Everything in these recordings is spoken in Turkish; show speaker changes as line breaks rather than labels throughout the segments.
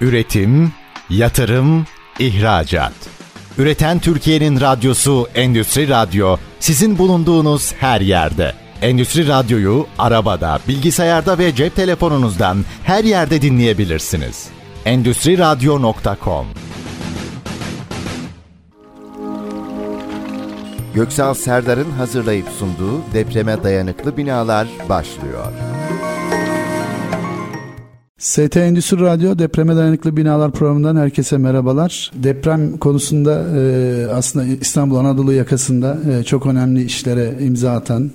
Üretim, yatırım, ihracat. Üreten Türkiye'nin radyosu Endüstri Radyo sizin bulunduğunuz her yerde. Endüstri Radyo'yu arabada, bilgisayarda ve cep telefonunuzdan her yerde dinleyebilirsiniz. Endüstri Radyo.com
Göksal Serdar'ın hazırlayıp sunduğu depreme dayanıklı binalar başlıyor.
ST Endüstri Radyo Depreme Dayanıklı Binalar programından herkese merhabalar. Deprem konusunda e, aslında İstanbul Anadolu yakasında e, çok önemli işlere imza atan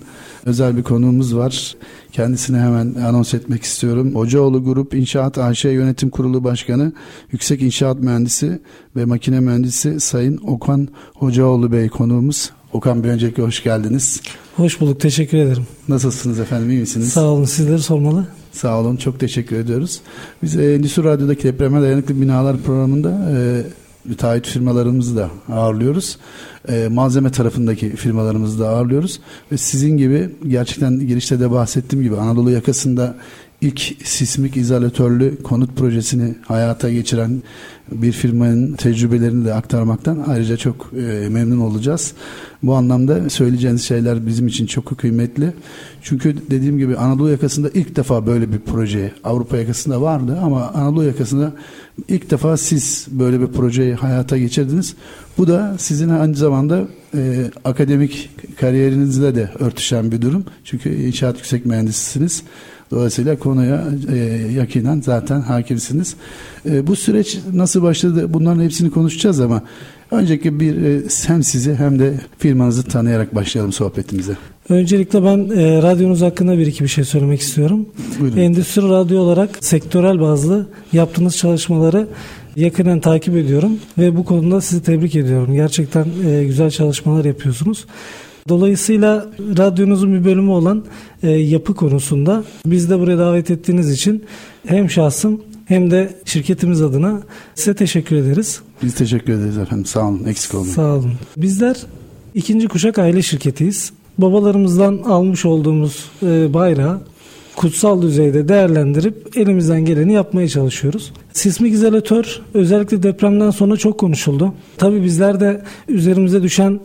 özel bir konuğumuz var. Kendisini hemen anons etmek istiyorum. Hocaoğlu Grup İnşaat AŞ Yönetim Kurulu Başkanı, Yüksek İnşaat Mühendisi ve Makine Mühendisi Sayın Okan Hocaoğlu Bey konuğumuz. Okan Bey öncelikle hoş geldiniz.
Hoş bulduk, teşekkür ederim.
Nasılsınız efendim, iyi misiniz?
Sağ olun, sizleri sormalı.
Sağ olun, çok teşekkür ediyoruz. Biz e, Endüstri Radyo'daki depreme dayanıklı binalar programında e, müteahhit firmalarımızı da ağırlıyoruz. E, malzeme tarafındaki firmalarımızı da ağırlıyoruz. Ve sizin gibi gerçekten girişte de bahsettiğim gibi Anadolu yakasında ilk sismik izolatörlü konut projesini hayata geçiren bir firmanın tecrübelerini de aktarmaktan ayrıca çok e, memnun olacağız. Bu anlamda söyleyeceğiniz şeyler bizim için çok kıymetli. Çünkü dediğim gibi Anadolu yakasında ilk defa böyle bir proje Avrupa yakasında vardı ama Anadolu yakasında ilk defa siz böyle bir projeyi hayata geçirdiniz. Bu da sizin aynı zamanda e, akademik kariyerinizle de örtüşen bir durum. Çünkü inşaat yüksek mühendisisiniz. Dolayısıyla konuya e, yakinen zaten hakimsiniz. E, bu süreç nasıl başladı bunların hepsini konuşacağız ama önceki bir e, hem sizi hem de firmanızı tanıyarak başlayalım sohbetimize.
Öncelikle ben e, radyonuz hakkında bir iki bir şey söylemek istiyorum.
Buyurun.
Endüstri radyo olarak sektörel bazlı yaptığınız çalışmaları yakından takip ediyorum ve bu konuda sizi tebrik ediyorum. Gerçekten e, güzel çalışmalar yapıyorsunuz. Dolayısıyla radyonuzun bir bölümü olan e, yapı konusunda biz de buraya davet ettiğiniz için hem şahsım hem de şirketimiz adına size teşekkür ederiz.
Biz teşekkür ederiz efendim. Sağ olun. Eksik olmayın.
Sağ olun. Bizler ikinci kuşak aile şirketiyiz. Babalarımızdan almış olduğumuz e, bayrağı kutsal düzeyde değerlendirip elimizden geleni yapmaya çalışıyoruz. Sismik izolatör özellikle depremden sonra çok konuşuldu. Tabii bizler de üzerimize düşen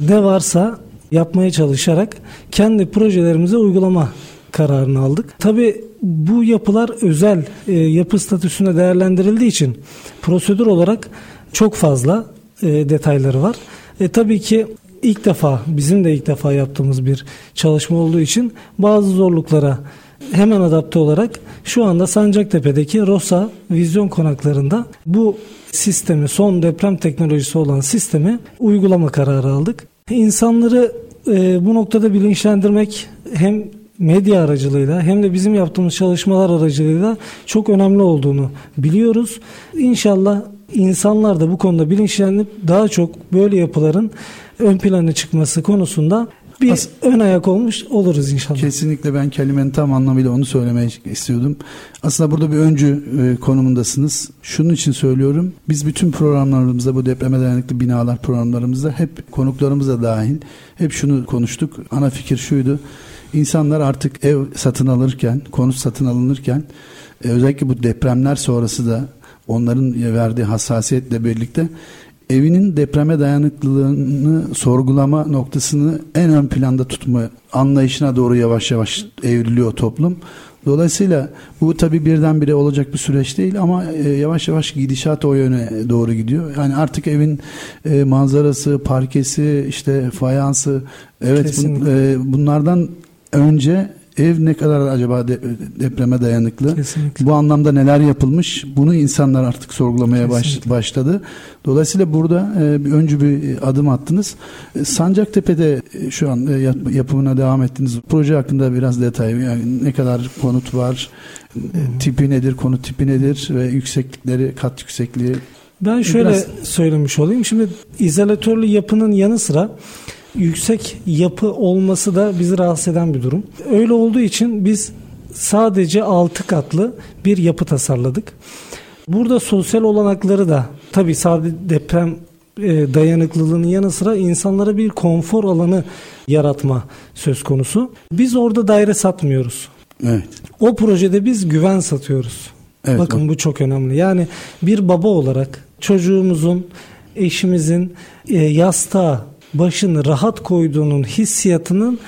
ne varsa yapmaya çalışarak kendi projelerimize uygulama kararını aldık. Tabii bu yapılar özel e, yapı statüsünde değerlendirildiği için prosedür olarak çok fazla e, detayları var. E, tabii ki ilk defa bizim de ilk defa yaptığımız bir çalışma olduğu için bazı zorluklara hemen adapte olarak şu anda Sancaktepe'deki Rosa vizyon konaklarında bu sistemi son deprem teknolojisi olan sistemi uygulama kararı aldık. İnsanları e, bu noktada bilinçlendirmek hem medya aracılığıyla hem de bizim yaptığımız çalışmalar aracılığıyla çok önemli olduğunu biliyoruz. İnşallah insanlar da bu konuda bilinçlenip daha çok böyle yapıların ön plana çıkması konusunda bir
As-
ön ayak olmuş oluruz inşallah.
Kesinlikle ben kelimenin tam anlamıyla onu söylemek istiyordum. Aslında burada bir öncü e, konumundasınız. Şunun için söylüyorum. Biz bütün programlarımızda bu depreme dayanıklı binalar programlarımızda hep konuklarımıza dahil hep şunu konuştuk. Ana fikir şuydu. İnsanlar artık ev satın alırken, konut satın alınırken e, özellikle bu depremler sonrası da onların verdiği hassasiyetle birlikte evinin depreme dayanıklılığını sorgulama noktasını en ön planda tutma anlayışına doğru yavaş yavaş evriliyor toplum. Dolayısıyla bu tabii birdenbire olacak bir süreç değil ama e, yavaş yavaş gidişat o yöne doğru gidiyor. Yani artık evin e, manzarası, parkesi, işte fayansı, evet bun, e, bunlardan önce ev ne kadar acaba de- depreme dayanıklı?
Kesinlikle.
Bu anlamda neler yapılmış? Bunu insanlar artık sorgulamaya baş- başladı. Dolayısıyla burada e, bir öncü bir adım attınız. E, Sancaktepe'de e, şu an e, yap- yapımına devam ettiniz. Proje hakkında biraz detay. Yani ne kadar konut var? e, Tipi nedir? Konut tipi nedir? Ve yükseklikleri, kat yüksekliği.
Ben şöyle
Biraz-
söylemiş olayım. Şimdi izolatörlü yapının yanı sıra yüksek yapı olması da bizi rahatsız eden bir durum. Öyle olduğu için biz sadece 6 katlı bir yapı tasarladık. Burada sosyal olanakları da tabii sadece deprem e, dayanıklılığının yanı sıra insanlara bir konfor alanı yaratma söz konusu. Biz orada daire satmıyoruz.
Evet.
O projede biz güven satıyoruz.
Evet,
Bakın
bak.
bu çok önemli. Yani bir baba olarak çocuğumuzun, eşimizin e, yastığa başını rahat koyduğunun hissiyatının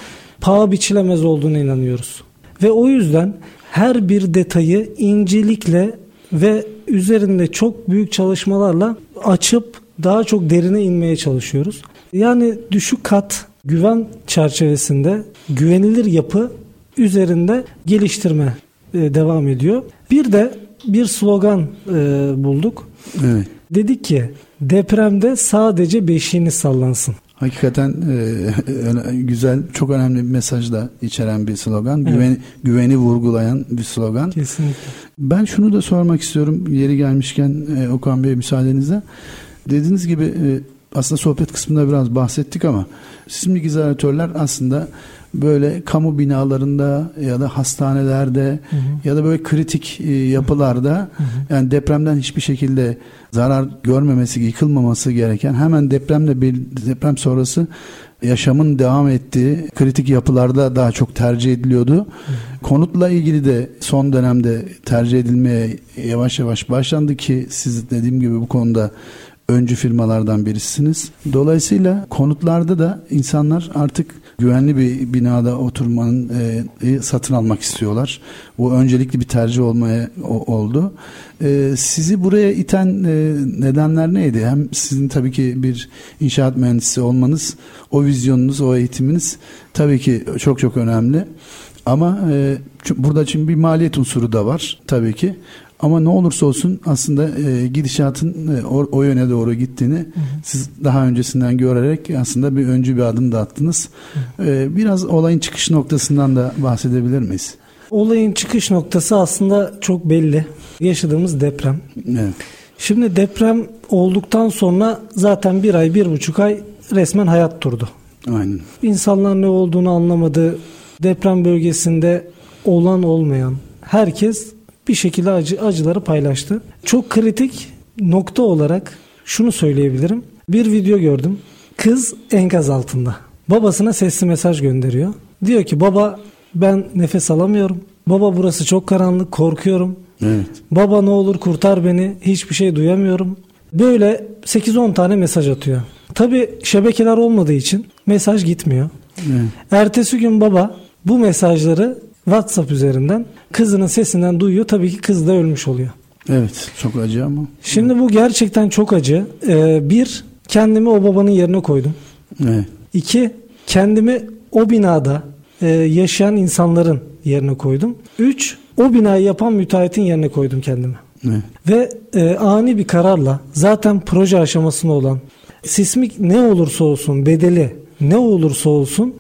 paha biçilemez olduğuna inanıyoruz. Ve o yüzden her bir detayı incelikle ve üzerinde çok büyük çalışmalarla açıp daha çok derine inmeye çalışıyoruz. Yani düşük kat güven çerçevesinde güvenilir yapı üzerinde geliştirme e, devam ediyor. Bir de bir slogan e, bulduk.
Evet.
Dedik ki depremde sadece beşiğiniz sallansın.
Hakikaten e, güzel, çok önemli bir mesaj da içeren bir slogan.
Evet.
Güveni, güveni vurgulayan bir slogan.
Kesinlikle.
Ben şunu da sormak istiyorum yeri gelmişken e, Okan Bey müsaadenizle. Dediğiniz gibi e, aslında sohbet kısmında biraz bahsettik ama sismik izolatörler aslında böyle kamu binalarında ya da hastanelerde ya da böyle kritik e, yapılarda yani depremden hiçbir şekilde zarar görmemesi, yıkılmaması gereken hemen depremle bir deprem sonrası yaşamın devam ettiği kritik yapılarda daha çok tercih ediliyordu. Konutla ilgili de son dönemde tercih edilmeye yavaş yavaş başlandı ki siz dediğim gibi bu konuda öncü firmalardan birisiniz. Dolayısıyla konutlarda da insanlar artık güvenli bir binada oturmanın e, satın almak istiyorlar. Bu öncelikli bir tercih olmaya o- oldu. E, sizi buraya iten e, nedenler neydi? Hem sizin tabii ki bir inşaat mühendisi olmanız, o vizyonunuz, o eğitiminiz tabii ki çok çok önemli. Ama e, burada şimdi bir maliyet unsuru da var tabii ki. Ama ne olursa olsun aslında e, gidişatın e, o, o yöne doğru gittiğini siz daha öncesinden görerek aslında bir öncü bir adım da attınız. E, biraz olayın çıkış noktasından da bahsedebilir miyiz?
Olayın çıkış noktası aslında çok belli. Yaşadığımız deprem.
Evet.
Şimdi deprem olduktan sonra zaten bir ay, bir buçuk ay resmen hayat durdu.
Aynen.
İnsanlar ne olduğunu anlamadı. Deprem bölgesinde olan olmayan herkes bir şekilde acı, acıları paylaştı. Çok kritik nokta olarak şunu söyleyebilirim. Bir video gördüm. Kız enkaz altında. Babasına sesli mesaj gönderiyor. Diyor ki baba ben nefes alamıyorum. Baba burası çok karanlık korkuyorum.
Evet.
Baba ne olur kurtar beni. Hiçbir şey duyamıyorum. Böyle 8-10 tane mesaj atıyor. Tabi şebekeler olmadığı için mesaj gitmiyor.
Evet.
Ertesi gün baba bu mesajları WhatsApp üzerinden kızının sesinden duyuyor. Tabii ki kız da ölmüş oluyor.
Evet. Çok acı ama.
Şimdi bu gerçekten çok acı. Ee, bir, kendimi o babanın yerine koydum.
Evet.
İki, kendimi o binada e, yaşayan insanların yerine koydum. Üç, o binayı yapan müteahhitin yerine koydum kendimi.
Evet.
Ve e, ani bir kararla zaten proje aşamasında olan sismik ne olursa olsun bedeli ne olursa olsun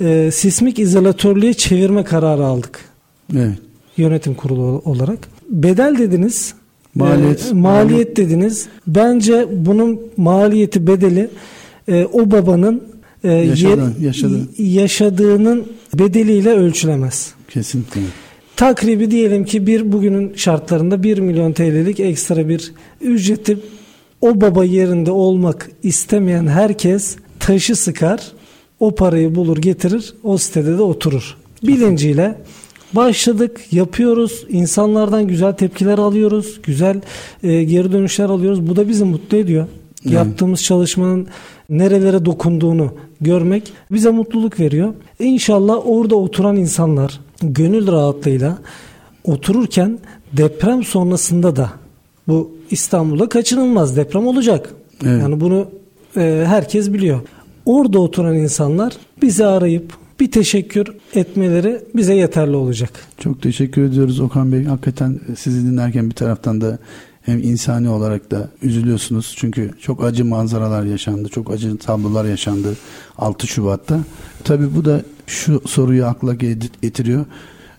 e, sismik izolatörlüğe çevirme kararı aldık
Evet.
yönetim kurulu olarak. Bedel dediniz.
Maliyet.
e, maliyet dediniz. Bence bunun maliyeti bedeli e, o babanın e,
Yaşadığı- yaşadığı.
yaşadığının bedeliyle ölçülemez.
Kesinlikle.
Takribi diyelim ki bir bugünün şartlarında 1 milyon TL'lik ekstra bir ücreti o baba yerinde olmak istemeyen herkes taşı sıkar, o parayı bulur getirir, o sitede de oturur. Bilinciyle başladık, yapıyoruz, insanlardan güzel tepkiler alıyoruz, güzel e, geri dönüşler alıyoruz. Bu da bizi mutlu ediyor.
Evet.
Yaptığımız çalışmanın nerelere dokunduğunu görmek bize mutluluk veriyor. İnşallah orada oturan insanlar gönül rahatlığıyla otururken deprem sonrasında da bu İstanbul'da kaçınılmaz deprem olacak.
Evet.
Yani bunu e, herkes biliyor. Orada oturan insanlar bizi arayıp bir teşekkür etmeleri bize yeterli olacak.
Çok teşekkür ediyoruz Okan Bey. Hakikaten sizi dinlerken bir taraftan da hem insani olarak da üzülüyorsunuz. Çünkü çok acı manzaralar yaşandı. Çok acı tablolar yaşandı 6 Şubat'ta. Tabii bu da şu soruyu akla get- getiriyor.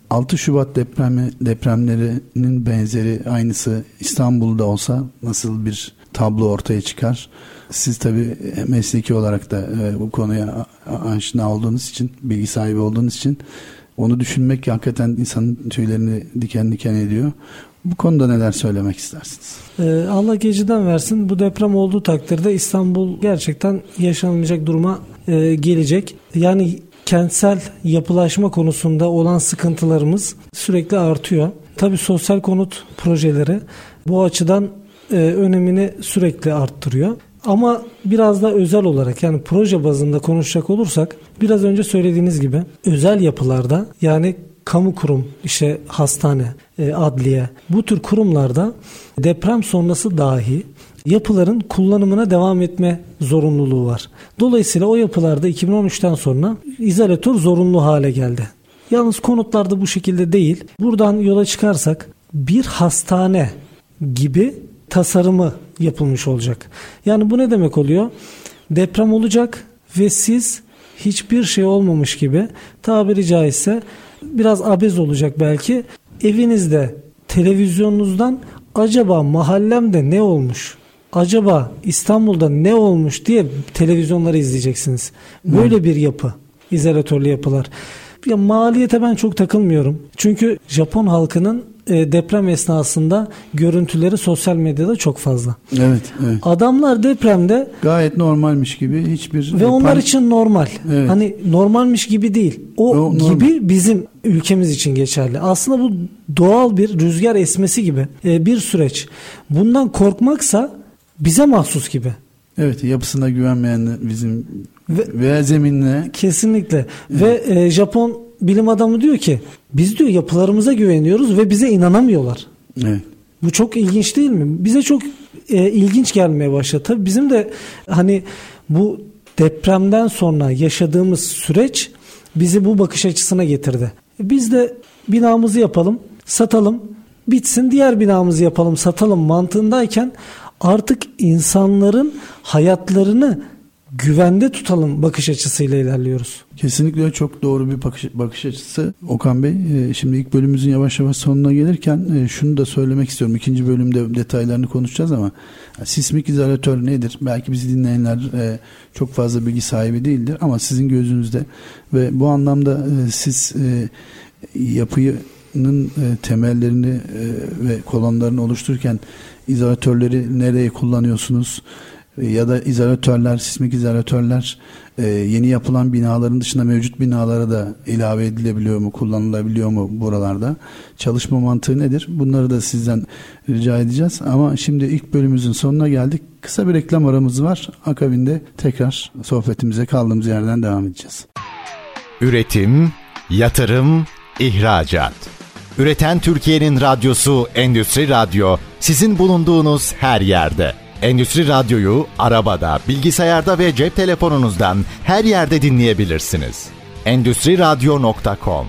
6 Şubat depremi depremlerinin benzeri aynısı İstanbul'da olsa nasıl bir tablo ortaya çıkar? Siz tabii mesleki olarak da e, bu konuya aşina olduğunuz için, bilgi sahibi olduğunuz için onu düşünmek hakikaten insanın tüylerini diken diken ediyor. Bu konuda neler söylemek istersiniz?
Ee, Allah geceden versin. Bu deprem olduğu takdirde İstanbul gerçekten yaşanmayacak duruma e, gelecek. Yani kentsel yapılaşma konusunda olan sıkıntılarımız sürekli artıyor. Tabii sosyal konut projeleri bu açıdan e, önemini sürekli arttırıyor. Ama biraz da özel olarak yani proje bazında konuşacak olursak biraz önce söylediğiniz gibi özel yapılarda yani kamu kurum, işte hastane, e, adliye bu tür kurumlarda deprem sonrası dahi yapıların kullanımına devam etme zorunluluğu var. Dolayısıyla o yapılarda 2013'ten sonra izolatör zorunlu hale geldi. Yalnız konutlarda bu şekilde değil. Buradan yola çıkarsak bir hastane gibi tasarımı yapılmış olacak. Yani bu ne demek oluyor? Deprem olacak ve siz hiçbir şey olmamış gibi tabiri caizse biraz abez olacak belki evinizde televizyonunuzdan acaba mahallemde ne olmuş? Acaba İstanbul'da ne olmuş diye televizyonları izleyeceksiniz. Böyle hmm. bir yapı. izolatörlü yapılar. Ya maliyete ben çok takılmıyorum. Çünkü Japon halkının deprem esnasında görüntüleri sosyal medyada çok fazla.
Evet, evet.
Adamlar depremde
gayet normalmiş gibi hiçbir
ve onlar için normal. Evet. Hani normalmiş gibi değil. O, o gibi normal. bizim ülkemiz için geçerli. Aslında bu doğal bir rüzgar esmesi gibi e, bir süreç. Bundan korkmaksa bize mahsus gibi.
Evet yapısına güvenmeyen bizim ve, veya zeminine.
Kesinlikle. Evet. Ve e, Japon bilim adamı diyor ki biz diyor yapılarımıza güveniyoruz ve bize inanamıyorlar.
Evet.
Bu çok ilginç değil mi? Bize çok e, ilginç gelmeye başladı. Tabii bizim de hani bu depremden sonra yaşadığımız süreç bizi bu bakış açısına getirdi. Biz de binamızı yapalım, satalım, bitsin diğer binamızı yapalım, satalım mantığındayken artık insanların hayatlarını güvende tutalım bakış açısıyla ilerliyoruz.
Kesinlikle çok doğru bir bakış, bakış açısı Okan Bey. E, şimdi ilk bölümümüzün yavaş yavaş sonuna gelirken e, şunu da söylemek istiyorum. İkinci bölümde detaylarını konuşacağız ama sismik izolatör nedir? Belki bizi dinleyenler e, çok fazla bilgi sahibi değildir ama sizin gözünüzde ve bu anlamda siz yapının temellerini ve kolonlarını oluştururken izolatörleri nereye kullanıyorsunuz? Ya da izolatörler, sismik izolatörler e, yeni yapılan binaların dışında mevcut binalara da ilave edilebiliyor mu, kullanılabiliyor mu buralarda? Çalışma mantığı nedir? Bunları da sizden rica edeceğiz. Ama şimdi ilk bölümümüzün sonuna geldik. Kısa bir reklam aramız var. Akabinde tekrar sohbetimize kaldığımız yerden devam edeceğiz.
Üretim, yatırım, ihracat. Üreten Türkiye'nin radyosu Endüstri Radyo sizin bulunduğunuz her yerde. Endüstri Radyo'yu arabada, bilgisayarda ve cep telefonunuzdan her yerde dinleyebilirsiniz. Endüstri Radyo.com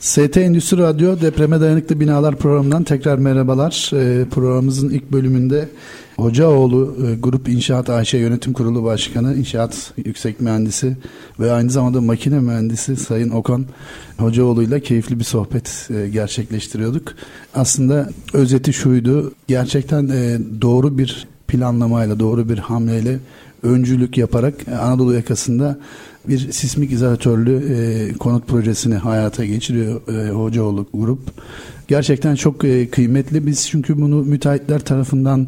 ST Endüstri Radyo Depreme Dayanıklı Binalar programından tekrar merhabalar. Ee, programımızın ilk bölümünde Hocaoğlu e, Grup İnşaat AŞ Yönetim Kurulu Başkanı, İnşaat Yüksek Mühendisi ve aynı zamanda makine mühendisi Sayın Okan Hocaoğlu ile keyifli bir sohbet e, gerçekleştiriyorduk. Aslında özeti şuydu, gerçekten e, doğru bir planlamayla, doğru bir hamleyle öncülük yaparak Anadolu yakasında bir sismik izolatörlü e, konut projesini hayata geçiriyor e, Hocaoğlu grup. Gerçekten çok e, kıymetli. Biz çünkü bunu müteahhitler tarafından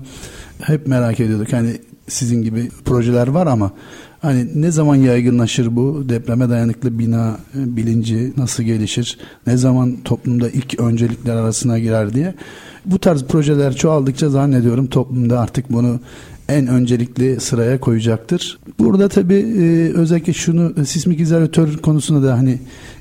hep merak ediyorduk. Hani sizin gibi projeler var ama hani ne zaman yaygınlaşır bu depreme dayanıklı bina e, bilinci nasıl gelişir? Ne zaman toplumda ilk öncelikler arasına girer diye. Bu tarz projeler çoğaldıkça zannediyorum toplumda artık bunu en öncelikli sıraya koyacaktır. Burada tabii e, özellikle şunu e, sismik izolatör konusunda da hani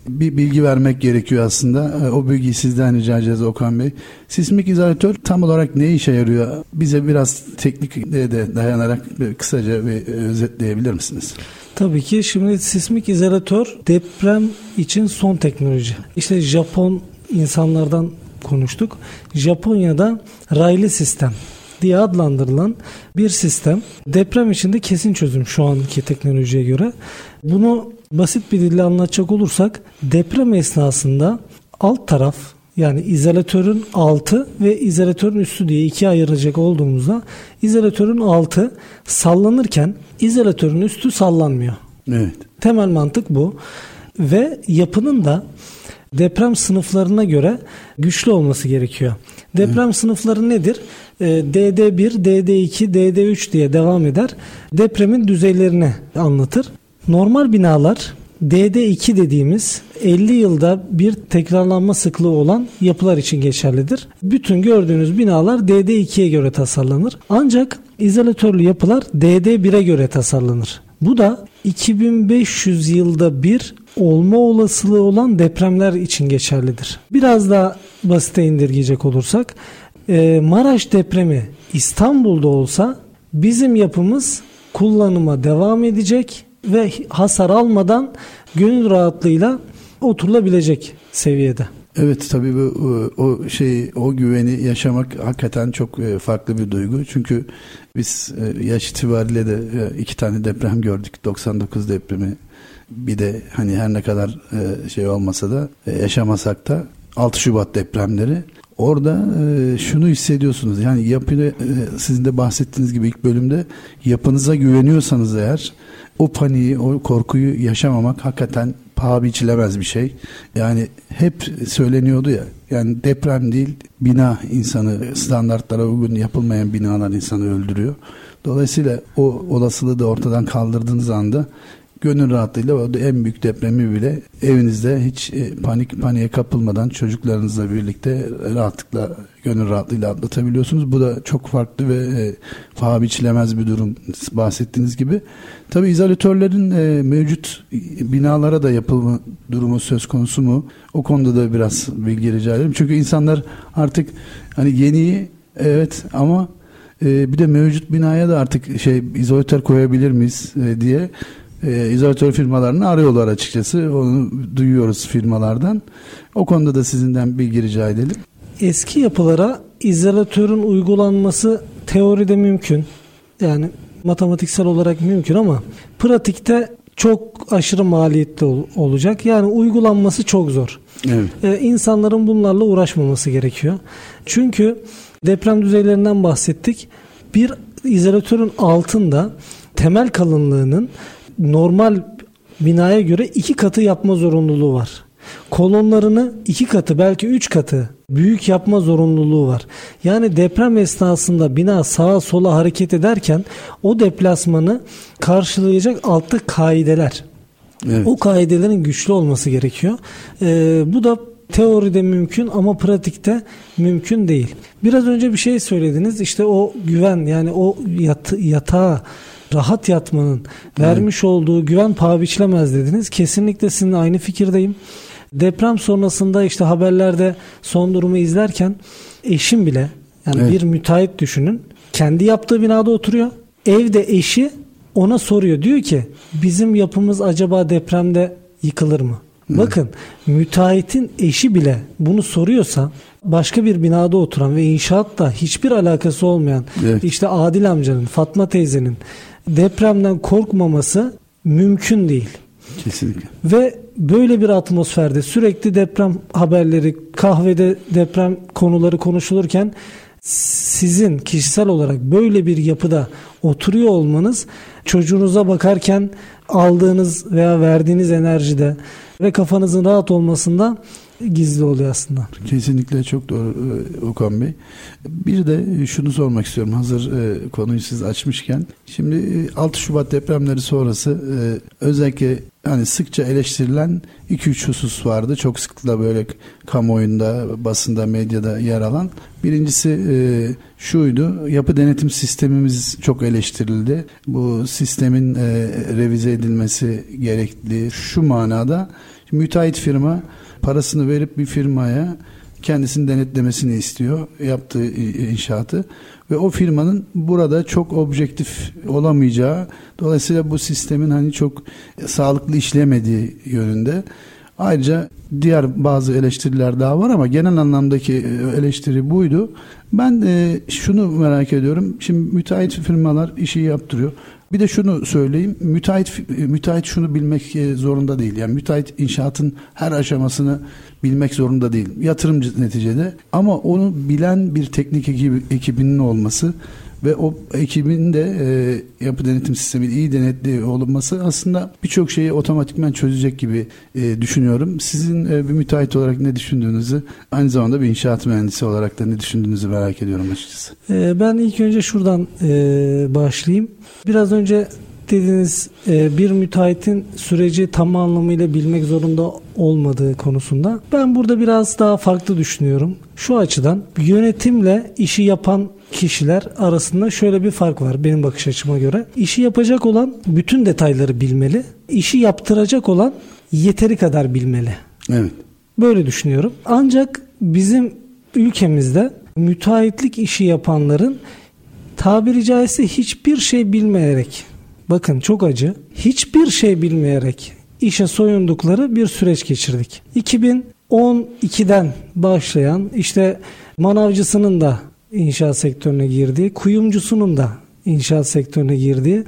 bir bilgi vermek gerekiyor aslında. E, o bilgiyi sizden rica edeceğiz Okan Bey. Sismik izolatör tam olarak ne işe yarıyor? Bize biraz teknik de dayanarak kısaca bir özetleyebilir misiniz?
Tabii ki şimdi sismik izolatör deprem için son teknoloji. İşte Japon insanlardan konuştuk. Japonya'da raylı sistem diye adlandırılan bir sistem. Deprem içinde kesin çözüm şu anki teknolojiye göre. Bunu basit bir dille anlatacak olursak deprem esnasında alt taraf yani izolatörün altı ve izolatörün üstü diye ikiye ayıracak olduğumuzda izolatörün altı sallanırken izolatörün üstü sallanmıyor.
Evet.
Temel mantık bu. Ve yapının da deprem sınıflarına göre güçlü olması gerekiyor. Deprem evet. sınıfları nedir? DD1, DD2, DD3 diye devam eder. Depremin düzeylerini anlatır. Normal binalar DD2 dediğimiz 50 yılda bir tekrarlanma sıklığı olan yapılar için geçerlidir. Bütün gördüğünüz binalar DD2'ye göre tasarlanır. Ancak izolatörlü yapılar DD1'e göre tasarlanır. Bu da 2500 yılda bir olma olasılığı olan depremler için geçerlidir. Biraz daha basite indirgeyecek olursak e, Maraş depremi İstanbul'da olsa bizim yapımız kullanıma devam edecek ve hasar almadan gönül rahatlığıyla oturulabilecek seviyede.
Evet tabii bu o şey o güveni yaşamak hakikaten çok e, farklı bir duygu. Çünkü biz e, yaş itibariyle de e, iki tane deprem gördük. 99 depremi bir de hani her ne kadar şey olmasa da yaşamasak da 6 Şubat depremleri Orada e, şunu hissediyorsunuz yani yapı e, sizin de bahsettiğiniz gibi ilk bölümde yapınıza güveniyorsanız eğer o paniği o korkuyu yaşamamak hakikaten paha biçilemez bir şey. Yani hep söyleniyordu ya yani deprem değil bina insanı standartlara uygun yapılmayan binalar insanı öldürüyor. Dolayısıyla o olasılığı da ortadan kaldırdığınız anda gönül rahatlığıyla en büyük depremi bile evinizde hiç e, panik paniğe kapılmadan çocuklarınızla birlikte rahatlıkla gönül rahatlığıyla atlatabiliyorsunuz. Bu da çok farklı ve e, paha biçilemez bir durum bahsettiğiniz gibi. Tabi izolatörlerin e, mevcut binalara da yapılma durumu söz konusu mu? O konuda da biraz bilgi rica ederim. Çünkü insanlar artık hani yeniyi evet ama e, bir de mevcut binaya da artık şey izolatör koyabilir miyiz e, diye e, izolatör firmalarını arıyorlar açıkçası. Onu duyuyoruz firmalardan. O konuda da sizinden bilgi rica edelim.
Eski yapılara izolatörün uygulanması teoride mümkün. Yani matematiksel olarak mümkün ama pratikte çok aşırı maliyetli ol, olacak. Yani uygulanması çok zor. Evet. Ee, insanların bunlarla uğraşmaması gerekiyor. Çünkü deprem düzeylerinden bahsettik. Bir izolatörün altında temel kalınlığının normal binaya göre iki katı yapma zorunluluğu var. Kolonlarını iki katı belki üç katı büyük yapma zorunluluğu var. Yani deprem esnasında bina sağa sola hareket ederken o deplasmanı karşılayacak altta kaideler. Evet. O kaidelerin güçlü olması gerekiyor. Ee, bu da teoride mümkün ama pratikte mümkün değil. Biraz önce bir şey söylediniz. İşte o güven yani o yat, yatağa rahat yatmanın vermiş evet. olduğu güven paha biçilemez dediniz. Kesinlikle sizinle aynı fikirdeyim. Deprem sonrasında işte haberlerde son durumu izlerken eşim bile yani evet. bir müteahhit düşünün. Kendi yaptığı binada oturuyor. Evde eşi ona soruyor. Diyor ki bizim yapımız acaba depremde yıkılır mı? Hı. Bakın müteahhitin eşi bile bunu soruyorsa başka bir binada oturan ve inşaatta hiçbir alakası olmayan evet. işte Adil amcanın, Fatma teyzenin depremden korkmaması mümkün değil.
Kesinlikle.
Ve böyle bir atmosferde sürekli deprem haberleri, kahvede deprem konuları konuşulurken sizin kişisel olarak böyle bir yapıda oturuyor olmanız çocuğunuza bakarken aldığınız veya verdiğiniz enerjide ve kafanızın rahat olmasında gizli oluyor aslında.
Kesinlikle çok doğru e, Okan Bey. Bir de şunu sormak istiyorum hazır e, konuyu siz açmışken. Şimdi 6 e, Şubat depremleri sonrası özellikle hani sıkça eleştirilen 2-3 husus vardı. Çok sıklıkla böyle kamuoyunda, basında, medyada yer alan. Birincisi şuydu. Yapı denetim sistemimiz çok eleştirildi. Bu sistemin revize edilmesi gerekli. Şu manada müteahhit firma parasını verip bir firmaya kendisini denetlemesini istiyor yaptığı inşaatı ve o firmanın burada çok objektif olamayacağı dolayısıyla bu sistemin hani çok sağlıklı işlemediği yönünde ayrıca diğer bazı eleştiriler daha var ama genel anlamdaki e, eleştiri buydu. Ben e, şunu merak ediyorum. Şimdi müteahhit firmalar işi yaptırıyor. Bir de şunu söyleyeyim. Müteahhit müteahhit şunu bilmek e, zorunda değil. Yani müteahhit inşaatın her aşamasını bilmek zorunda değil. Yatırımcı neticede ama onu bilen bir teknik ekibi, ekibinin olması ve o ekibin de e, yapı denetim sistemi iyi denetli olunması aslında birçok şeyi otomatikman çözecek gibi e, düşünüyorum. Sizin e, bir müteahhit olarak ne düşündüğünüzü aynı zamanda bir inşaat mühendisi olarak da ne düşündüğünüzü merak ediyorum açıkçası.
E, ben ilk önce şuradan e, başlayayım. Biraz önce dediğiniz e, bir müteahhitin süreci tam anlamıyla bilmek zorunda olmadığı konusunda ben burada biraz daha farklı düşünüyorum. Şu açıdan yönetimle işi yapan kişiler arasında şöyle bir fark var benim bakış açıma göre. İşi yapacak olan bütün detayları bilmeli. İşi yaptıracak olan yeteri kadar bilmeli.
Evet.
Böyle düşünüyorum. Ancak bizim ülkemizde müteahhitlik işi yapanların tabiri caizse hiçbir şey bilmeyerek bakın çok acı hiçbir şey bilmeyerek işe soyundukları bir süreç geçirdik. 2012'den başlayan işte manavcısının da inşaat sektörüne girdiği, kuyumcusunun da inşaat sektörüne girdiği,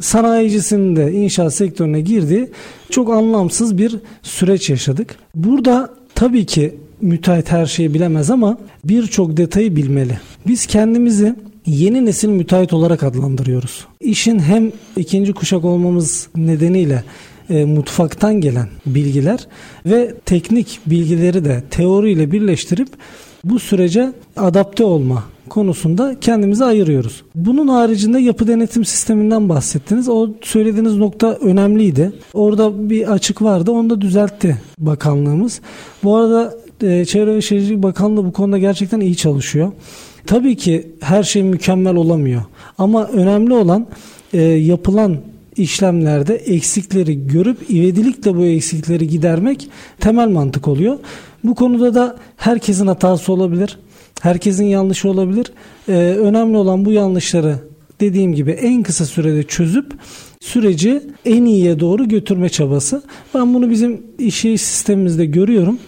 sanayicisinin de inşaat sektörüne girdiği çok anlamsız bir süreç yaşadık. Burada tabii ki müteahhit her şeyi bilemez ama birçok detayı bilmeli. Biz kendimizi yeni nesil müteahhit olarak adlandırıyoruz. İşin hem ikinci kuşak olmamız nedeniyle e, mutfaktan gelen bilgiler ve teknik bilgileri de teoriyle birleştirip bu sürece adapte olma konusunda kendimizi ayırıyoruz. Bunun haricinde yapı denetim sisteminden bahsettiniz. O söylediğiniz nokta önemliydi. Orada bir açık vardı. Onu da düzeltti bakanlığımız. Bu arada e, Çevre ve Şehircilik Bakanlığı bu konuda gerçekten iyi çalışıyor. Tabii ki her şey mükemmel olamıyor. Ama önemli olan e, yapılan işlemlerde eksikleri görüp ivedilikle bu eksikleri gidermek temel mantık oluyor. Bu konuda da herkesin hatası olabilir. Herkesin yanlışı olabilir. Ee, önemli olan bu yanlışları dediğim gibi en kısa sürede çözüp süreci en iyiye doğru götürme çabası. Ben bunu bizim işi sistemimizde görüyorum.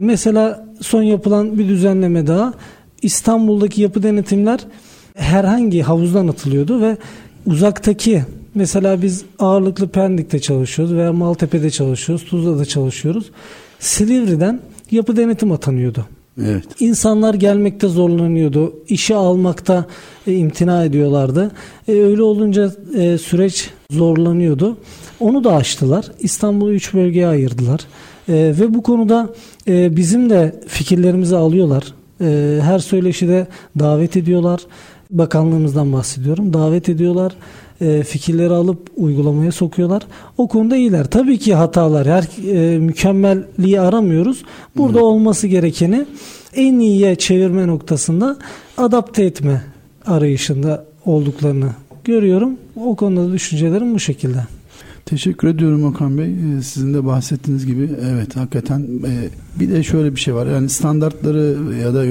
Mesela son yapılan bir düzenleme daha İstanbul'daki yapı denetimler herhangi havuzdan atılıyordu ve uzaktaki mesela biz ağırlıklı Pendik'te çalışıyoruz veya Maltepe'de çalışıyoruz, Tuzla'da çalışıyoruz. Silivri'den yapı denetim atanıyordu.
Evet.
İnsanlar gelmekte zorlanıyordu. işi almakta e, imtina ediyorlardı. E, öyle olunca e, süreç zorlanıyordu. Onu da aştılar. İstanbul'u üç bölgeye ayırdılar. E, ve bu konuda e, bizim de fikirlerimizi alıyorlar. E, her söyleşide davet ediyorlar. Bakanlığımızdan bahsediyorum. Davet ediyorlar e, fikirleri alıp uygulamaya sokuyorlar. O konuda iyiler. Tabii ki hatalar, her e, mükemmelliği aramıyoruz. Burada hmm. olması gerekeni en iyiye çevirme noktasında adapte etme arayışında olduklarını görüyorum. O konuda düşüncelerim bu şekilde.
Teşekkür ediyorum Okan Bey. Ee, sizin de bahsettiğiniz gibi evet hakikaten e, bir de şöyle bir şey var. Yani standartları ya da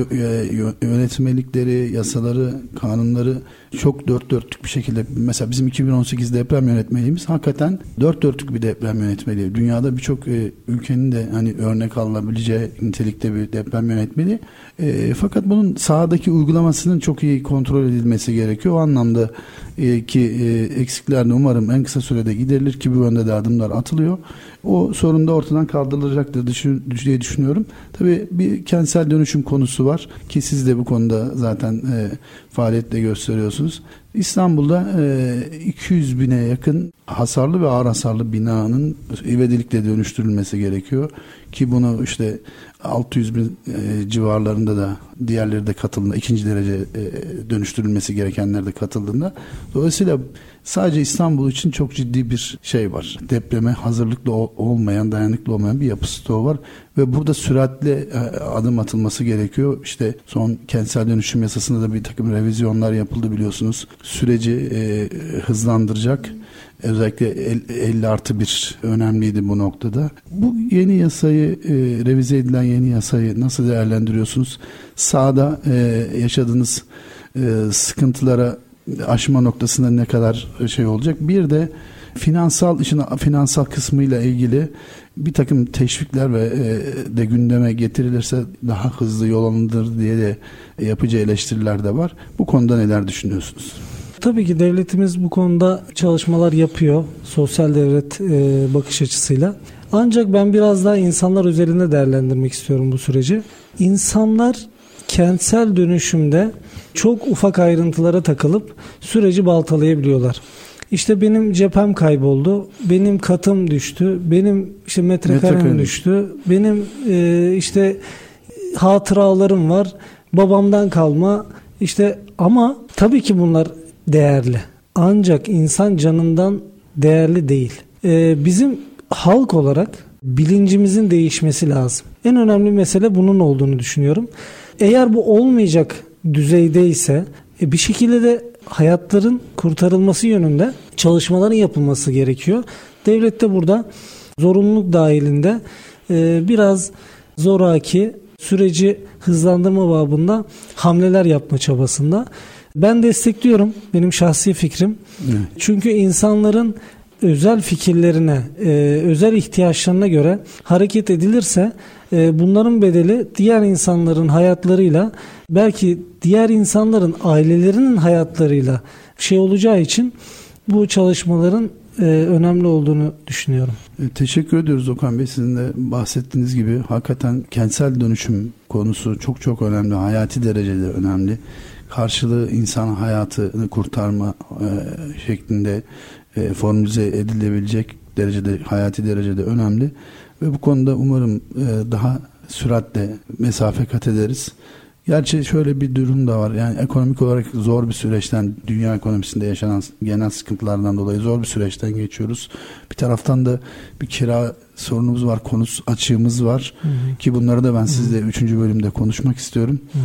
yönetmelikleri, yasaları, kanunları çok dört dörtlük bir şekilde mesela bizim 2018 deprem yönetmeliğimiz hakikaten dört dörtlük bir deprem yönetmeliği. Dünyada birçok e, ülkenin de hani örnek alınabileceği nitelikte bir deprem yönetmeliği. E, fakat bunun sahadaki uygulamasının çok iyi kontrol edilmesi gerekiyor. O anlamda e, ki e, eksikler umarım en kısa sürede giderilir ki bu yönde de adımlar atılıyor. O sorun da ortadan kaldırılacaktır diye düşünüyorum. Tabii bir kentsel dönüşüm konusu var ki siz de bu konuda zaten e, faaliyetle gösteriyorsunuz. İstanbul'da e, 200 bine yakın hasarlı ve ağır hasarlı binanın ivedilikle dönüştürülmesi gerekiyor. Ki bunu işte 600 bin e, civarlarında da diğerleri de katıldığında ikinci derece e, dönüştürülmesi gerekenler de katıldığında dolayısıyla sadece İstanbul için çok ciddi bir şey var. Depreme hazırlıklı olmayan, dayanıklı olmayan bir yapı stoğu var ve burada süratle e, adım atılması gerekiyor. İşte son kentsel dönüşüm yasasında da bir takım revizyonlar yapıldı biliyorsunuz. Süreci e, hızlandıracak özellikle 50 artı bir önemliydi bu noktada. Bu yeni yasayı, e, revize edilen yeni yasayı nasıl değerlendiriyorsunuz? Sağda e, yaşadığınız e, sıkıntılara aşma noktasında ne kadar şey olacak? Bir de finansal işin finansal kısmıyla ilgili bir takım teşvikler ve e, de gündeme getirilirse daha hızlı yol alınır diye de yapıcı eleştiriler de var. Bu konuda neler düşünüyorsunuz?
Tabii ki devletimiz bu konuda çalışmalar yapıyor sosyal devlet e, bakış açısıyla. Ancak ben biraz daha insanlar üzerinde değerlendirmek istiyorum bu süreci. İnsanlar kentsel dönüşümde çok ufak ayrıntılara takılıp süreci baltalayabiliyorlar. İşte benim cephem kayboldu, benim katım düştü, benim işte metrekarem Metrekare. düştü, benim e, işte hatıralarım var, babamdan kalma işte ama tabii ki bunlar değerli. ancak insan canından değerli değil. Ee, bizim halk olarak bilincimizin değişmesi lazım. En önemli mesele bunun olduğunu düşünüyorum. Eğer bu olmayacak düzeydeyse e, bir şekilde de hayatların kurtarılması yönünde çalışmaların yapılması gerekiyor. Devlet de burada zorunluluk dahilinde e, biraz zoraki süreci hızlandırma babında hamleler yapma çabasında. Ben destekliyorum benim şahsi fikrim. Evet. Çünkü insanların özel fikirlerine, e, özel ihtiyaçlarına göre hareket edilirse e, bunların bedeli diğer insanların hayatlarıyla belki diğer insanların ailelerinin hayatlarıyla şey olacağı için bu çalışmaların e, önemli olduğunu düşünüyorum.
Teşekkür ediyoruz Okan Bey. Sizin de bahsettiğiniz gibi hakikaten kentsel dönüşüm konusu çok çok önemli. Hayati derecede önemli. Karşılığı insan hayatını kurtarma e, şeklinde e, formülize edilebilecek derecede hayati derecede önemli ve bu konuda umarım e, daha süratle mesafe kat ederiz. Gerçi şöyle bir durum da var. Yani ekonomik olarak zor bir süreçten, dünya ekonomisinde yaşanan genel sıkıntılardan dolayı zor bir süreçten geçiyoruz. Bir taraftan da bir kira sorunumuz var, konus açığımız var. Hı hı. Ki bunları da ben sizle üçüncü bölümde konuşmak istiyorum. Hı hı.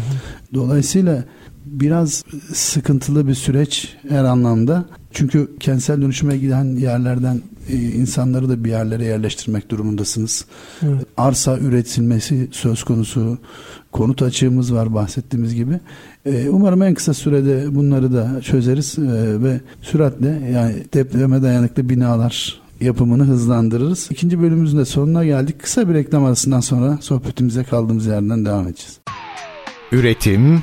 Dolayısıyla biraz sıkıntılı bir süreç her anlamda. Çünkü kentsel dönüşüme giden yerlerden e, insanları da bir yerlere yerleştirmek durumundasınız. Evet. Arsa üretilmesi söz konusu. Konut açığımız var bahsettiğimiz gibi. E, umarım en kısa sürede bunları da çözeriz e, ve süratle yani depreme dayanıklı binalar yapımını hızlandırırız. İkinci bölümümüzün de sonuna geldik. Kısa bir reklam arasından sonra sohbetimize kaldığımız yerden devam edeceğiz.
Üretim,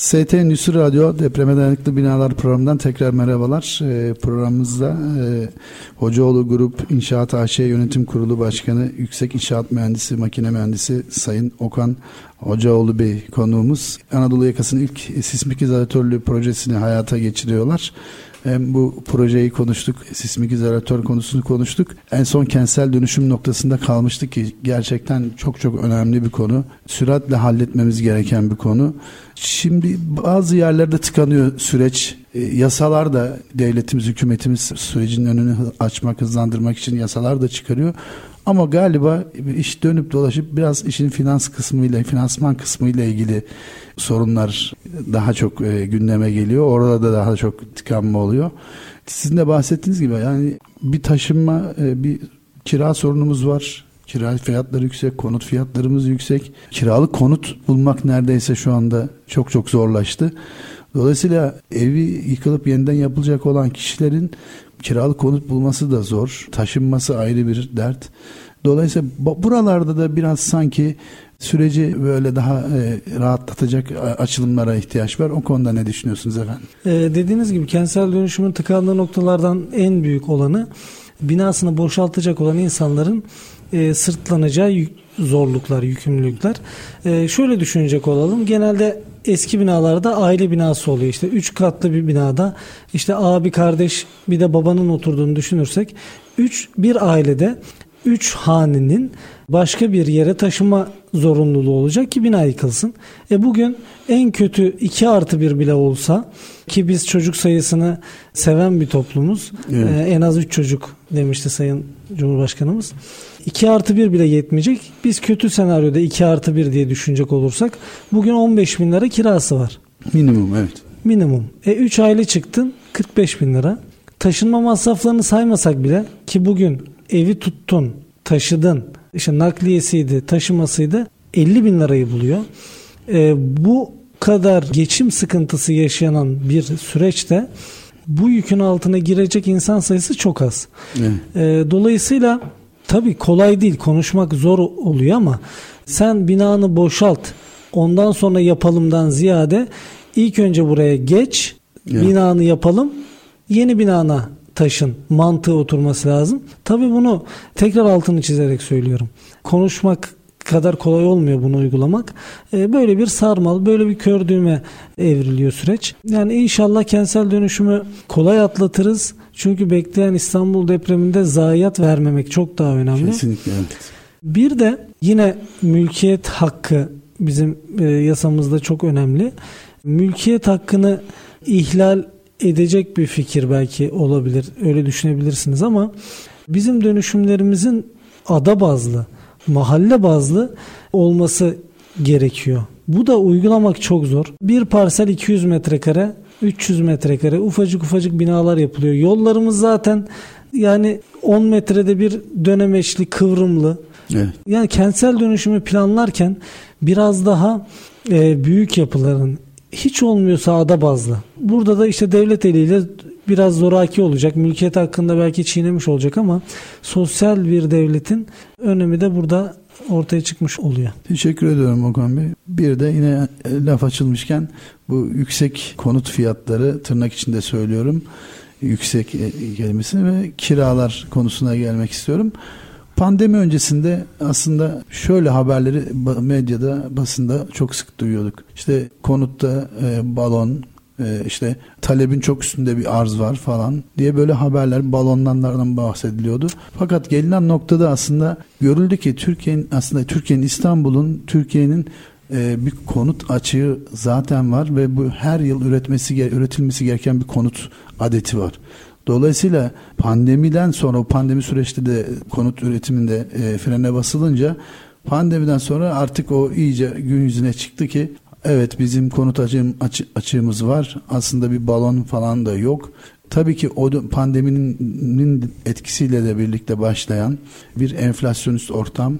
ST Endüstri Radyo Depreme Dayanıklı Binalar programından tekrar merhabalar. E, programımızda e, Hocaoğlu Grup İnşaat AŞ Yönetim Kurulu Başkanı Yüksek İnşaat Mühendisi, Makine Mühendisi Sayın Okan Hocaoğlu Bey konuğumuz. Anadolu Yakası'nın ilk sismik izolatörlü projesini hayata geçiriyorlar. Hem bu projeyi konuştuk, sismik izolatör konusunu konuştuk. En son kentsel dönüşüm noktasında kalmıştık ki gerçekten çok çok önemli bir konu. Süratle halletmemiz gereken bir konu. Şimdi bazı yerlerde tıkanıyor süreç. E, yasalar da devletimiz, hükümetimiz sürecin önünü açmak, hızlandırmak için yasalar da çıkarıyor. Ama galiba iş dönüp dolaşıp biraz işin finans kısmıyla, finansman kısmıyla ilgili sorunlar daha çok e, gündeme geliyor. Orada da daha çok tıkanma oluyor. Sizin de bahsettiğiniz gibi yani bir taşınma, e, bir kira sorunumuz var. Kira fiyatları yüksek, konut fiyatlarımız yüksek. Kiralık konut bulmak neredeyse şu anda çok çok zorlaştı. Dolayısıyla evi yıkılıp yeniden yapılacak olan kişilerin kiralık konut bulması da zor. Taşınması ayrı bir dert. Dolayısıyla buralarda da biraz sanki süreci böyle daha e, rahatlatacak açılımlara ihtiyaç var. O konuda ne düşünüyorsunuz efendim?
Ee, dediğiniz gibi kentsel dönüşümün tıkandığı noktalardan en büyük olanı binasını boşaltacak olan insanların e, sırtlanacağı zorluklar, yükümlülükler. E, şöyle düşünecek olalım. Genelde eski binalarda aile binası oluyor. İşte üç katlı bir binada işte abi kardeş bir de babanın oturduğunu düşünürsek üç bir ailede üç hanenin başka bir yere taşıma zorunluluğu olacak ki bina yıkılsın. E bugün en kötü 2 artı bir bile olsa ki biz çocuk sayısını seven bir toplumuz. Evet. E, en az 3 çocuk demişti Sayın Cumhurbaşkanımız. 2 artı 1 bile yetmeyecek. Biz kötü senaryoda 2 artı 1 diye düşünecek olursak bugün 15 bin lira kirası var.
Minimum evet.
Minimum. E 3 aile çıktın 45 bin lira. Taşınma masraflarını saymasak bile ki bugün evi tuttun, taşıdın, işte nakliyesiydi, taşımasıydı 50 bin lirayı buluyor. E, bu kadar geçim sıkıntısı yaşanan bir süreçte bu yükün altına girecek insan sayısı çok az. Evet. E, dolayısıyla tabii kolay değil konuşmak zor oluyor ama sen binanı boşalt ondan sonra yapalımdan ziyade ilk önce buraya geç evet. binanı yapalım yeni binana taşın mantığı oturması lazım. Tabii bunu tekrar altını çizerek söylüyorum. Konuşmak kadar kolay olmuyor bunu uygulamak. E, böyle bir sarmal, böyle bir kör düğme evriliyor süreç. Yani inşallah kentsel dönüşümü kolay atlatırız. Çünkü bekleyen İstanbul depreminde zayiat vermemek çok daha önemli.
Kesinlikle evet.
Bir de yine mülkiyet hakkı bizim e, yasamızda çok önemli. Mülkiyet hakkını ihlal edecek bir fikir belki olabilir. Öyle düşünebilirsiniz ama bizim dönüşümlerimizin ada bazlı, mahalle bazlı olması gerekiyor. Bu da uygulamak çok zor. Bir parsel 200 metrekare, 300 metrekare ufacık ufacık binalar yapılıyor. Yollarımız zaten yani 10 metrede bir dönemeçli, kıvrımlı.
Evet.
Yani kentsel dönüşümü planlarken biraz daha e, büyük yapıların hiç olmuyorsa ada bazlı. Burada da işte devlet eliyle biraz zoraki olacak. Mülkiyet hakkında belki çiğnemiş olacak ama sosyal bir devletin önemi de burada ortaya çıkmış oluyor.
Teşekkür ediyorum Okan Bey. Bir de yine laf açılmışken bu yüksek konut fiyatları tırnak içinde söylüyorum. Yüksek e, kelimesi ve kiralar konusuna gelmek istiyorum. Pandemi öncesinde aslında şöyle haberleri medyada, basında çok sık duyuyorduk. İşte konutta e, balon, e, işte talebin çok üstünde bir arz var falan diye böyle haberler balonlardan bahsediliyordu. Fakat gelinen noktada aslında görüldü ki Türkiye'nin aslında Türkiye'nin İstanbul'un Türkiye'nin e, bir konut açığı zaten var ve bu her yıl üretmesi üretilmesi gereken bir konut adeti var. Dolayısıyla pandemiden sonra o pandemi süreçte de konut üretiminde e, frene basılınca pandemiden sonra artık o iyice gün yüzüne çıktı ki evet bizim konut açığım, açı, açığımız var. Aslında bir balon falan da yok. Tabii ki o pandeminin etkisiyle de birlikte başlayan bir enflasyonist ortam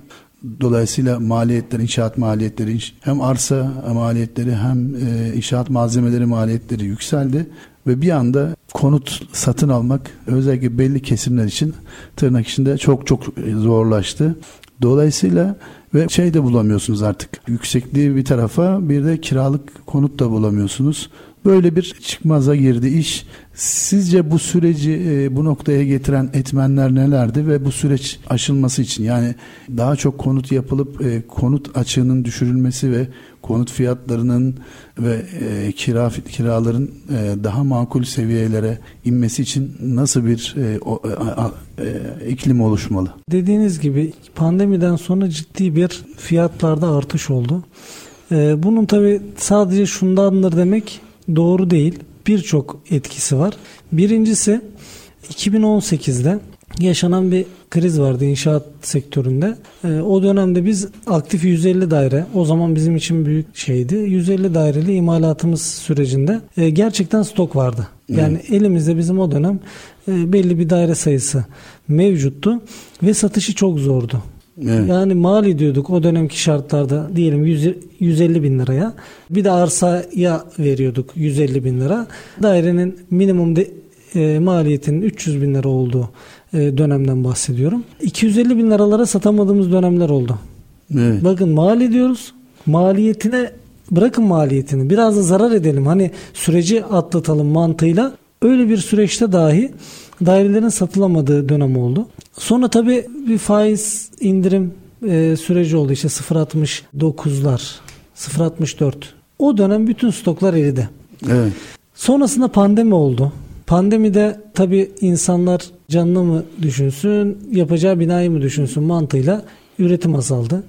Dolayısıyla maliyetler, inşaat maliyetleri hem arsa maliyetleri hem e, inşaat malzemeleri maliyetleri yükseldi ve bir anda konut satın almak özellikle belli kesimler için tırnak içinde çok çok zorlaştı. Dolayısıyla ve şey de bulamıyorsunuz artık. Yüksekliği bir tarafa bir de kiralık konut da bulamıyorsunuz. Böyle bir çıkmaza girdi iş. Sizce bu süreci e, bu noktaya getiren etmenler nelerdi ve bu süreç aşılması için yani daha çok konut yapılıp e, konut açığının düşürülmesi ve konut fiyatlarının ve e, kira kiraların e, daha makul seviyelere inmesi için nasıl bir e, o, e, e, iklim oluşmalı?
Dediğiniz gibi pandemiden sonra ciddi bir fiyatlarda artış oldu. E, bunun tabi sadece şundandır demek doğru değil. Birçok etkisi var. Birincisi 2018'de yaşanan bir kriz vardı inşaat sektöründe. E, o dönemde biz aktif 150 daire, o zaman bizim için büyük şeydi. 150 daireli imalatımız sürecinde e, gerçekten stok vardı. Yani evet. elimizde bizim o dönem e, belli bir daire sayısı mevcuttu ve satışı çok zordu. Evet. Yani mal ediyorduk o dönemki şartlarda diyelim 100, 150 bin liraya. Bir de arsaya veriyorduk 150 bin lira. Dairenin minimum de, e, maliyetinin 300 bin lira olduğu e, dönemden bahsediyorum. 250 bin liralara satamadığımız dönemler oldu. Evet. Bakın mal ediyoruz. Maliyetine bırakın maliyetini biraz da zarar edelim. Hani süreci atlatalım mantığıyla. Öyle bir süreçte dahi dairelerin satılamadığı dönem oldu. Sonra tabii bir faiz indirim e, süreci oldu. İşte 0.69'lar, 0.64. O dönem bütün stoklar eridi. Evet. Sonrasında pandemi oldu. Pandemide tabii insanlar canını mı düşünsün, yapacağı binayı mı düşünsün mantığıyla üretim azaldı.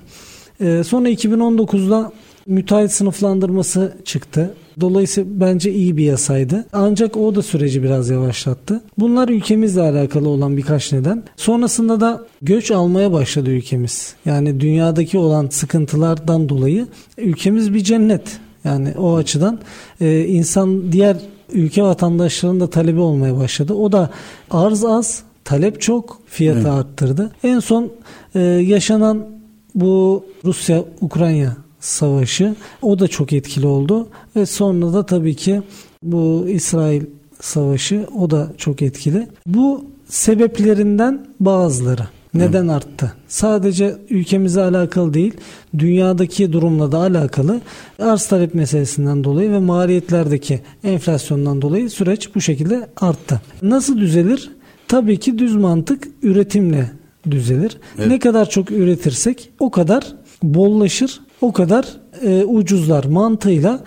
Ee, sonra 2019'da müteahhit sınıflandırması çıktı. Dolayısıyla bence iyi bir yasaydı. Ancak o da süreci biraz yavaşlattı. Bunlar ülkemizle alakalı olan birkaç neden. Sonrasında da göç almaya başladı ülkemiz. Yani dünyadaki olan sıkıntılardan dolayı ülkemiz bir cennet. Yani o açıdan e, insan diğer ülke vatandaşlarının da talebi olmaya başladı. O da arz az, talep çok, fiyatı evet. arttırdı. En son e, yaşanan bu Rusya-Ukrayna savaşı o da çok etkili oldu ve sonra da tabii ki bu İsrail savaşı o da çok etkili. Bu sebeplerinden bazıları. Neden Hı. arttı? Sadece ülkemize alakalı değil, dünyadaki durumla da alakalı arz talep meselesinden dolayı ve maliyetlerdeki enflasyondan dolayı süreç bu şekilde arttı. Nasıl düzelir? Tabii ki düz mantık üretimle düzelir. Evet. Ne kadar çok üretirsek o kadar bollaşır o kadar e, ucuzlar mantığıyla.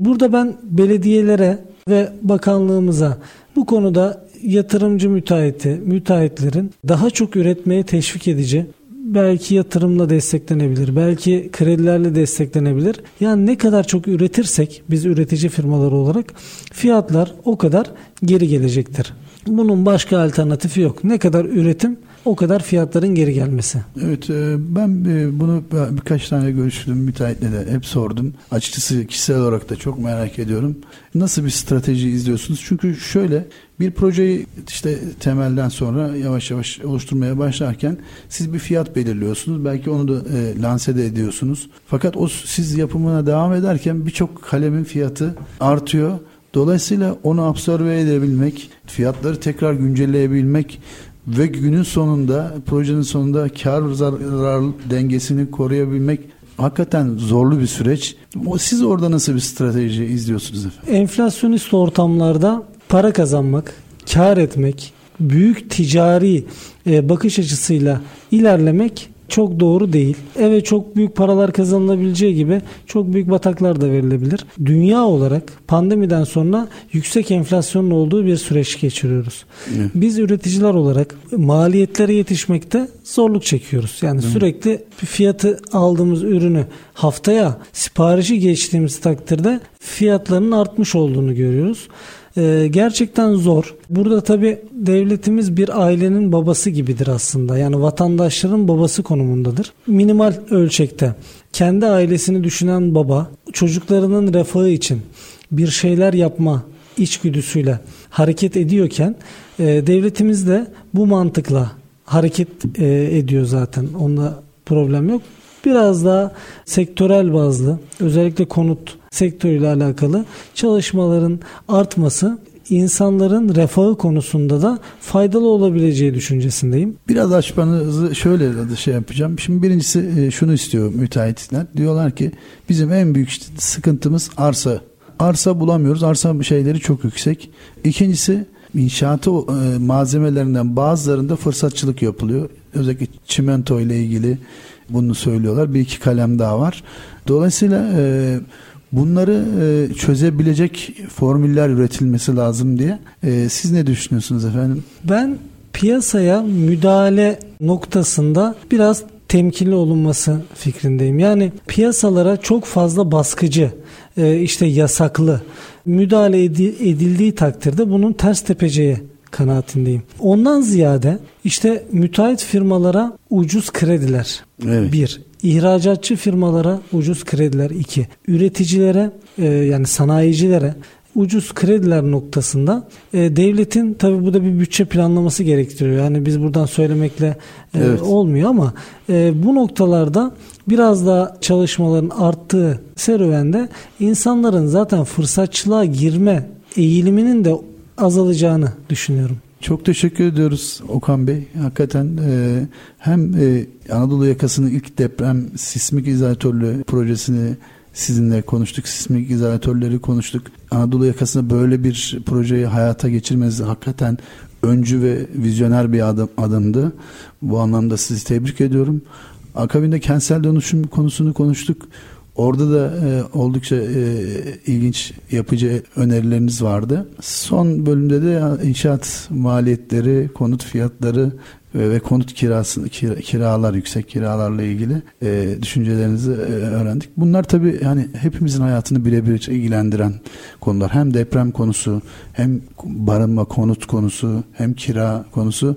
Burada ben belediyelere ve bakanlığımıza bu konuda yatırımcı müteahhiti, müteahhitlerin daha çok üretmeye teşvik edici belki yatırımla desteklenebilir, belki kredilerle desteklenebilir. Yani ne kadar çok üretirsek biz üretici firmalar olarak fiyatlar o kadar geri gelecektir. Bunun başka alternatifi yok. Ne kadar üretim o kadar fiyatların geri gelmesi.
Evet e, ben e, bunu birkaç tane görüştüm müteahhitle de hep sordum. Açıkçası kişisel olarak da çok merak ediyorum. Nasıl bir strateji izliyorsunuz? Çünkü şöyle bir projeyi işte temelden sonra yavaş yavaş oluşturmaya başlarken siz bir fiyat belirliyorsunuz. Belki onu da e, lanse de ediyorsunuz. Fakat o siz yapımına devam ederken birçok kalemin fiyatı artıyor. Dolayısıyla onu absorbe edebilmek, fiyatları tekrar güncelleyebilmek ve günün sonunda projenin sonunda kar zarar dengesini koruyabilmek hakikaten zorlu bir süreç. Siz orada nasıl bir strateji izliyorsunuz efendim?
Enflasyonist ortamlarda para kazanmak, kar etmek, büyük ticari e, bakış açısıyla ilerlemek çok doğru değil. Evet çok büyük paralar kazanılabileceği gibi çok büyük bataklar da verilebilir. Dünya olarak pandemiden sonra yüksek enflasyonun olduğu bir süreç geçiriyoruz. Evet. Biz üreticiler olarak maliyetlere yetişmekte zorluk çekiyoruz. Yani evet. sürekli fiyatı aldığımız ürünü haftaya siparişi geçtiğimiz takdirde fiyatlarının artmış olduğunu görüyoruz. Ee, gerçekten zor. Burada tabi devletimiz bir ailenin babası gibidir aslında. Yani vatandaşların babası konumundadır. Minimal ölçekte kendi ailesini düşünen baba çocuklarının refahı için bir şeyler yapma içgüdüsüyle hareket ediyorken e, devletimiz de bu mantıkla hareket e, ediyor zaten. Onda problem yok. Biraz daha sektörel bazlı özellikle konut sektörüyle alakalı çalışmaların artması insanların refahı konusunda da faydalı olabileceği düşüncesindeyim.
Biraz açmanızı şöyle de şey yapacağım. Şimdi birincisi e, şunu istiyor müteahhitler. Diyorlar ki bizim en büyük sıkıntımız arsa. Arsa bulamıyoruz. Arsa şeyleri çok yüksek. İkincisi inşaatı e, malzemelerinden bazılarında fırsatçılık yapılıyor. Özellikle çimento ile ilgili bunu söylüyorlar. Bir iki kalem daha var. Dolayısıyla e, bunları e, çözebilecek formüller üretilmesi lazım diye. Siz ne düşünüyorsunuz efendim?
Ben piyasaya müdahale noktasında biraz temkinli olunması fikrindeyim. Yani piyasalara çok fazla baskıcı, işte yasaklı müdahale edildiği takdirde bunun ters tepeceği kanaatindeyim. Ondan ziyade işte müteahhit firmalara ucuz krediler. Evet. Bir. İhracatçı firmalara ucuz krediler. iki. Üreticilere e, yani sanayicilere ucuz krediler noktasında e, devletin tabi bu da bir bütçe planlaması gerektiriyor. Yani biz buradan söylemekle e, evet. olmuyor ama e, bu noktalarda biraz daha çalışmaların arttığı serüvende insanların zaten fırsatçılığa girme eğiliminin de azalacağını düşünüyorum.
Çok teşekkür ediyoruz Okan Bey. Hakikaten e, hem e, Anadolu yakasının ilk deprem sismik izolatörlü projesini sizinle konuştuk. Sismik izolatörleri konuştuk. Anadolu yakasında böyle bir projeyi hayata geçirmeniz hakikaten öncü ve vizyoner bir adım, adımdı. Bu anlamda sizi tebrik ediyorum. Akabinde kentsel dönüşüm konusunu konuştuk. Orada da e, oldukça e, ilginç yapıcı önerileriniz vardı. Son bölümde de inşaat maliyetleri, konut fiyatları ve, ve konut kirası kira, kiralar yüksek kiralarla ilgili e, düşüncelerinizi e, öğrendik. Bunlar tabii hani hepimizin hayatını birebir ilgilendiren konular. Hem deprem konusu, hem barınma konut konusu, hem kira konusu.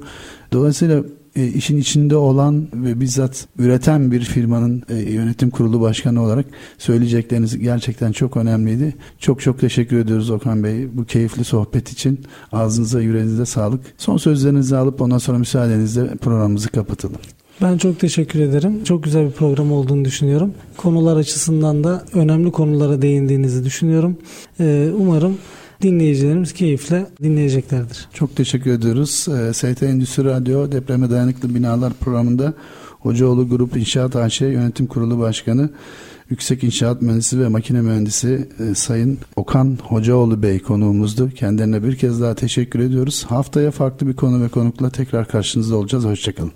Dolayısıyla e, işin içinde olan ve bizzat üreten bir firmanın e, yönetim kurulu başkanı olarak söyleyecekleriniz gerçekten çok önemliydi. Çok çok teşekkür ediyoruz Okan Bey bu keyifli sohbet için. Ağzınıza yüreğinize sağlık. Son sözlerinizi alıp ondan sonra müsaadenizle programımızı kapatalım.
Ben çok teşekkür ederim. Çok güzel bir program olduğunu düşünüyorum. Konular açısından da önemli konulara değindiğinizi düşünüyorum. Ee, umarım dinleyicilerimiz keyifle dinleyeceklerdir.
Çok teşekkür ediyoruz. Ee, ST Endüstri Radyo Depreme Dayanıklı Binalar programında Hocaoğlu Grup İnşaat AŞ Yönetim Kurulu Başkanı Yüksek İnşaat Mühendisi ve Makine Mühendisi e, Sayın Okan Hocaoğlu Bey konuğumuzdu. Kendilerine bir kez daha teşekkür ediyoruz. Haftaya farklı bir konu ve konukla tekrar karşınızda olacağız. Hoşçakalın.